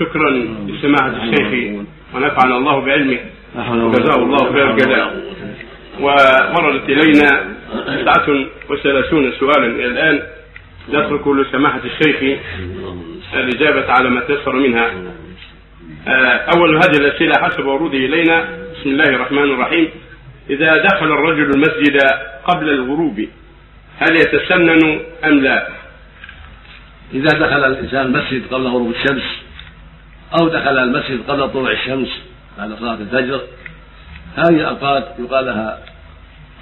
شكرا لسماحة الشيخ. ونفعنا الله بعلمه. وجزاه الله خير الجزاء ووردت إلينا تسعة وثلاثون سؤالا إلى الآن. نترك لسماحة الشيخ الإجابة على ما تيسر منها. أول هذه الأسئلة حسب وروده إلينا. بسم الله الرحمن الرحيم. إذا دخل الرجل المسجد قبل الغروب هل يتسنن أم لا؟ إذا دخل الإنسان المسجد قبل غروب الشمس أو دخل المسجد قبل طلوع الشمس بعد صلاة الفجر. هذه الأوقات يقال لها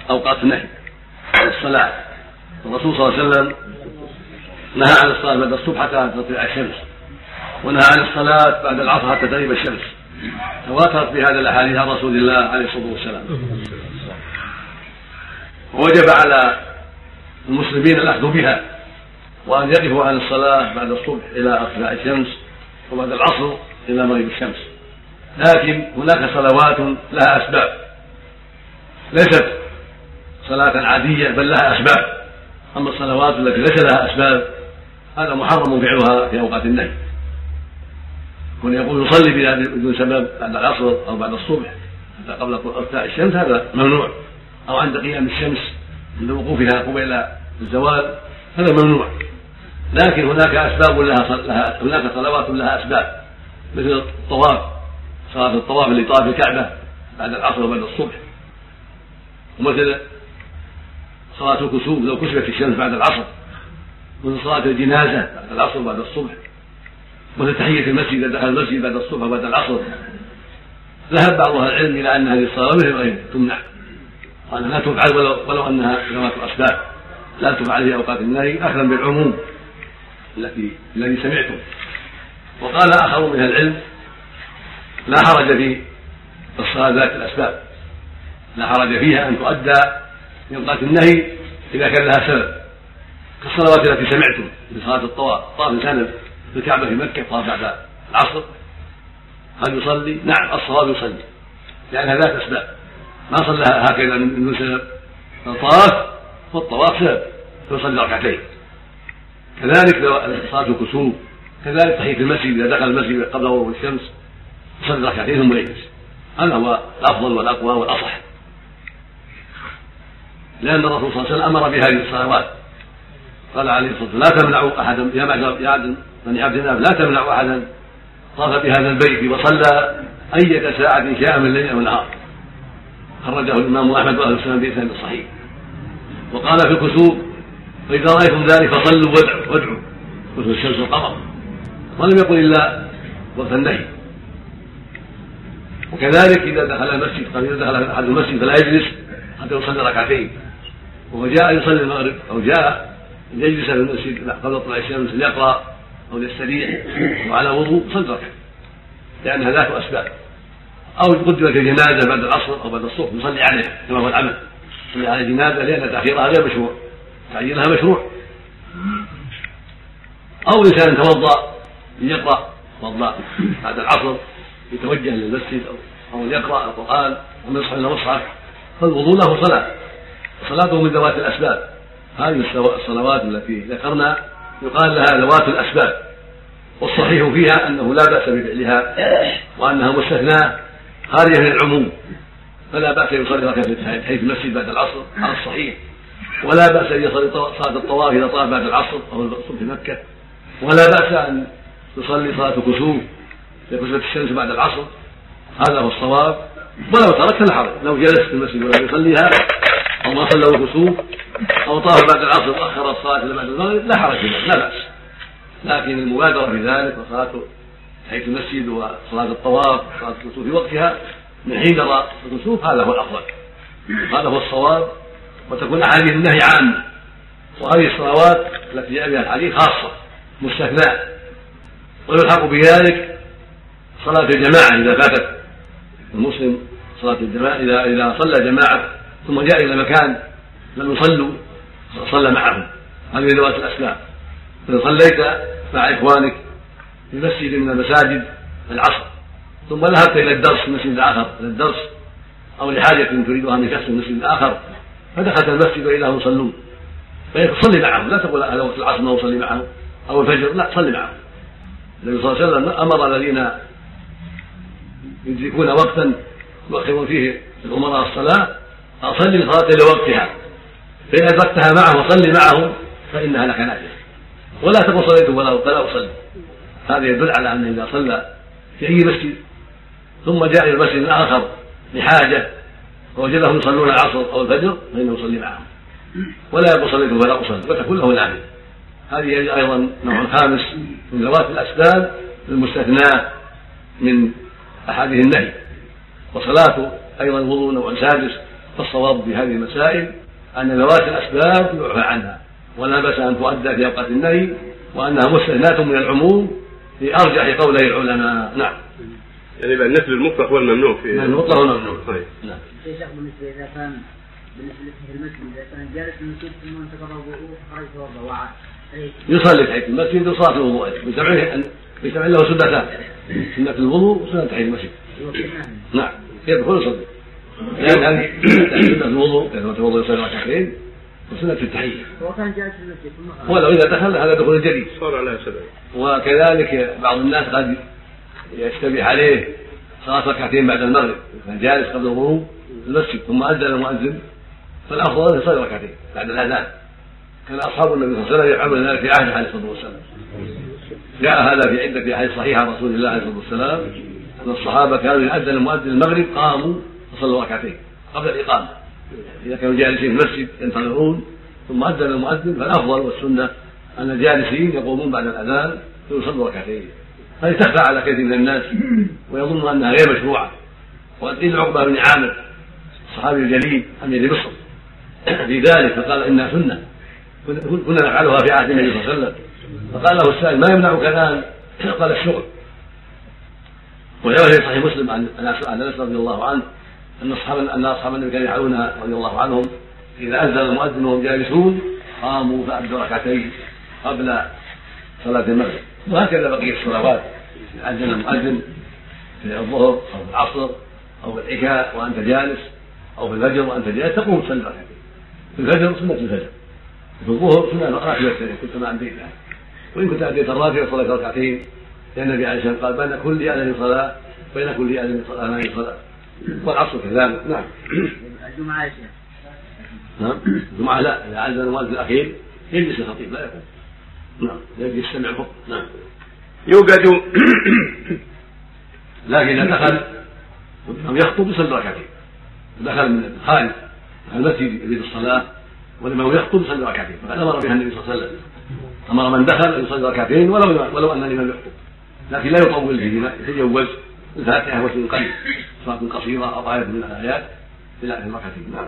أوقات نهي عن الصلاة. الرسول صلى الله عليه وسلم نهى عن الصلاة بعد الصبح حتى تطلع الشمس ونهى عن الصلاة بعد العصر حتى تغيب الشمس. تواترت في هذا الأحاديث عن رسول الله عليه الصلاة والسلام. ووجب على المسلمين الأخذ بها وأن يقفوا عن الصلاة بعد الصبح إلى ارتفاع الشمس. وبعد العصر إلى مغيب الشمس. لكن هناك صلوات لها أسباب. ليست صلاة عادية بل لها أسباب. أما الصلوات التي ليس لها أسباب هذا محرم فعلها في أوقات النهي. كون يقول يصلي بدون سبب بعد العصر أو بعد الصبح قبل ارتفاع الشمس هذا ممنوع. أو عند قيام الشمس عند وقوفها قبيل الزوال هذا ممنوع. لكن هناك أسباب لها, لها هناك صلوات لها أسباب مثل الطواف صلاة الطواف اللي طاف الكعبة بعد العصر وبعد الصبح. ومثل صلاة الكسوف لو كسفت الشمس بعد العصر. مثل صلاة الجنازة بعد العصر وبعد الصبح. مثل تحية المسجد إذا دخل المسجد بعد الصبح وبعد العصر. ذهب بعض أهل العلم إلى أن هذه الصلاة مثل غيرها تمنع. قال لا تفعل ولو, ولو أنها ذوات أسباب لا تفعل في أوقات النهي أخذا بالعموم. التي الذي سمعته. وقال آخر من العلم لا حرج في الصلاة ذات الأسباب. لا حرج فيها أن تؤدى في أوقات النهي إذا كان لها سبب. كالصلوات التي سمعتم في صلاة الطواف. طاف إنسان في الكعبة في مكة طاف بعد العصر. هل يصلي؟ نعم الصواب يصلي. لأنها ذات أسباب. ما صلى هكذا من دون سبب. الطواف والطواف سبب. فيصلي ركعتين. كذلك صلاة الكسوف كذلك تحية المسجد إذا دخل المسجد قبل غروب الشمس يصلي ركعتين ثم يجلس. هذا هو الأفضل والأقوى والأصح. لأن الرسول صلى الله عليه وسلم أمر بهذه الصلوات. قال عليه الصلاة والسلام لا تمنعوا أحدا يا معشر يا عبد بني عبد الله لا تمنعوا أحدا طاف بهذا البيت وصلى أية ساعة شاء من الليل أو النهار خرجه الإمام أحمد وأهل السنة بإسناد صحيح. وقال في الكسوف فإذا رأيتم ذلك فصلوا وادعوا وادعوا. كسوف الشمس والقمر ولم يقل إلا وقت النهي وكذلك إذا دخل المسجد قال إذا دخل أحد المسجد فلا يجلس حتى يصلي ركعتين. وهو جاء يصلي المغرب أو جاء يجلس في المسجد قبل طلوع الشمس ليقرأ أو ليستريح وعلى وضوء صلى ركعة لأنها ذات أسباب. أو قدمت الجنازة بعد العصر أو بعد الصبح يصلي عليها كما هو العمل. يصلي على الجنازة لأن تأخيرها غير مشروع. تعجيلها مشروع. أو إنسان توضأ ليقرأ توضأ بعد العصر يتوجه للمسجد أو أو يقرأ القرآن أو يصحى إلى مصحف. فالوضوء له صلاة. صلاته من ذوات الأسباب. هذه الصلوات التي ذكرنا يقال لها ذوات الأسباب. والصحيح فيها أنه لا بأس بفعلها وأنها مستثناة خارجة من العموم. فلا بأس يصلي ركعتين حيث المسجد بعد العصر. على الصحيح ولا بأس أن يصلي صلاة الطواف إذا طاف بعد العصر أو الصبح في مكة. ولا بأس أن يصلي صلاة الكسوف إذا كسفت الشمس بعد العصر. هذا هو الصواب. ولو ترك حرج لو جلس في المسجد ولم يصليها أو ما صلى الكسوف أو طاف بعد العصر وأخر الصلاة إلى بعد المغرب لا حرج لا بأس. لكن المبادرة في ذلك وصلاة تحية المسجد وصلاة الطواف وصلاة الكسوف في وقتها من حين رأى الكسوف هذا هو الأفضل. هذا هو الصواب. وتكون أحاديث النهي عامة وهذه الصلوات التي جاء بها الحديث خاصة مستثناء. ويلحق بذلك صلاة الجماعة إذا فاتت. المسلم صلاة الجماعة إذا إذا صلى جماعة ثم جاء إلى مكان لم يصلوا صلى معهم هذه ذوات الأسباب. إذا صليت مع إخوانك في مسجد من المساجد العصر ثم ذهبت إلى الدرس في مسجد آخر. إلى الدرس أو لحاجة تريدها من شخص في مسجد آخر. فدخلت المسجد وإذا هم يصلون. فصلي معهم لا تقول هذا وقت العصر ما أصلي معهم أو الفجر لا صلي معهم النبي صلى الله عليه وسلم أمر الذين يدركون وقتا يؤخرون فيه الأمراء الصلاة أصلي الصلاه لوقتها. فإن أدركتها معه وصلي معه فإنها لك نافله ولا تقل صليت ولا ولا أصلي. هذا يدل على انه إذا صلى في أي مسجد ثم جاء إلى المسجد الآخر لحاجه ووجدهم يصلون العصر أو الفجر فانه يصلي معهم. ولا يقول صليت ولا أصلي وتكون له نافله هذه أيضا نوع خامس من ذوات الأسباب المستثناه من أحاديث النهي. وصلاة أيضا الوضوء نوع سادس فالصواب في هذه المسائل أن ذوات الأسباب يعفى عنها. ولا بأس أن تؤدى في أوقات النهي وأنها مستثناة من العموم في أرجح قولي العلماء. نعم. يعني يبقى النفل المطلق هو الممنوع في المطلق هو الممنوع. طيب. نعم شيخ بالنسبة إذا كان بالنسبة في المسجد إذا كان جالس في المسجد ثم انتقض وضوءه خرج توضا وعاد. يصلي تحيه المسجد وصلاه الوضوء بجمع له سنتان سنة الوضوء وسنة تحية المسجد. نعم. يدخل يصلي؟ لأن سنة الوضوء كان يتوضا يصلي ركعتين وسنة التحية. هو كان جالس في المسجد ثم ولو إذا دخل هذا دخول جديد. صار عليها سبب وكذلك بعض الناس قد يشتبه عليه صلاة ركعتين بعد المغرب. كان جالس قبل الغروب في المسجد ثم اذن المؤذن فالافضل ان يصلي ركعتين بعد الأذان. كان أصحاب النبي صلى الله عليه وسلم يفعلون ذلك في عهده عليه الصلاة والسلام. جاء هذا في عدة أحاديث صحيحة عن رسول الله عليه الصلاة والسلام. أن الصحابة كانوا يؤذن المؤذن المغرب قاموا وصلوا ركعتين قبل الإقامة. إذا كانوا جالسين في المسجد ينتظرون ثم أذن المؤذن فالأفضل والسنة أن الجالسين يقومون بعد الأذان فيصلوا ركعتين. هذه تخفى على كثير من الناس ويظن أنها غير مشروعة. وقيل عقبة بن عامر الصحابي الجليل امير مصر في ذلك فقال إنها سنة. كنا نفعلها في عهد النبي صلى الله عليه وسلم. فقال له السائل ما يمنعك الآن؟ قال الشغل. وجاء في صحيح مسلم عن أنس رضي الله عنه أن أصحاب أن أصحاب النبي كانوا يفعلونها رضي الله عنهم. إذا اذن المؤذن وهم جالسون قاموا فأدوا ركعتين قبل صلاة المغرب. وهكذا بقية الصلوات. أذن المؤذن في الظهر أو العصر أو العشاء وأنت جالس. أو في الفجر وأنت جالس تقوم تصلي ركعتين في الفجر سنه الفجر. في الظهر سنة راتبة كنت ما أديتها وإن كنت أديت الراتبة صليت ركعتين. لأن النبي عليه الصلاة والسلام قال بين كل أذان صلاة بين كل أذان صلاة صلاة. والعصر كذلك نعم. الجمعة يا شيخ. نعم. الجمعة لا إذا أذن المؤذن الأخير يجلس الخطيب لا يقوم. نعم. يجلس يستمع فقط. نعم. يوجد لكن إذا دخل أو يخطب يصلي ركعتين. دخل من خارج المسجد يريد الصلاة والإمام يخطب يصلي ركعتين فقد أمر بها النبي صلى الله عليه وسلم. أمر من دخل أن يصلي ركعتين ولو ولو أن الإمام يخطب لكن لا يطول فيهما يتجوز الفاتحة وسن قليل صلاة قصيرة أو آية من الآيات في الركعتين. نعم.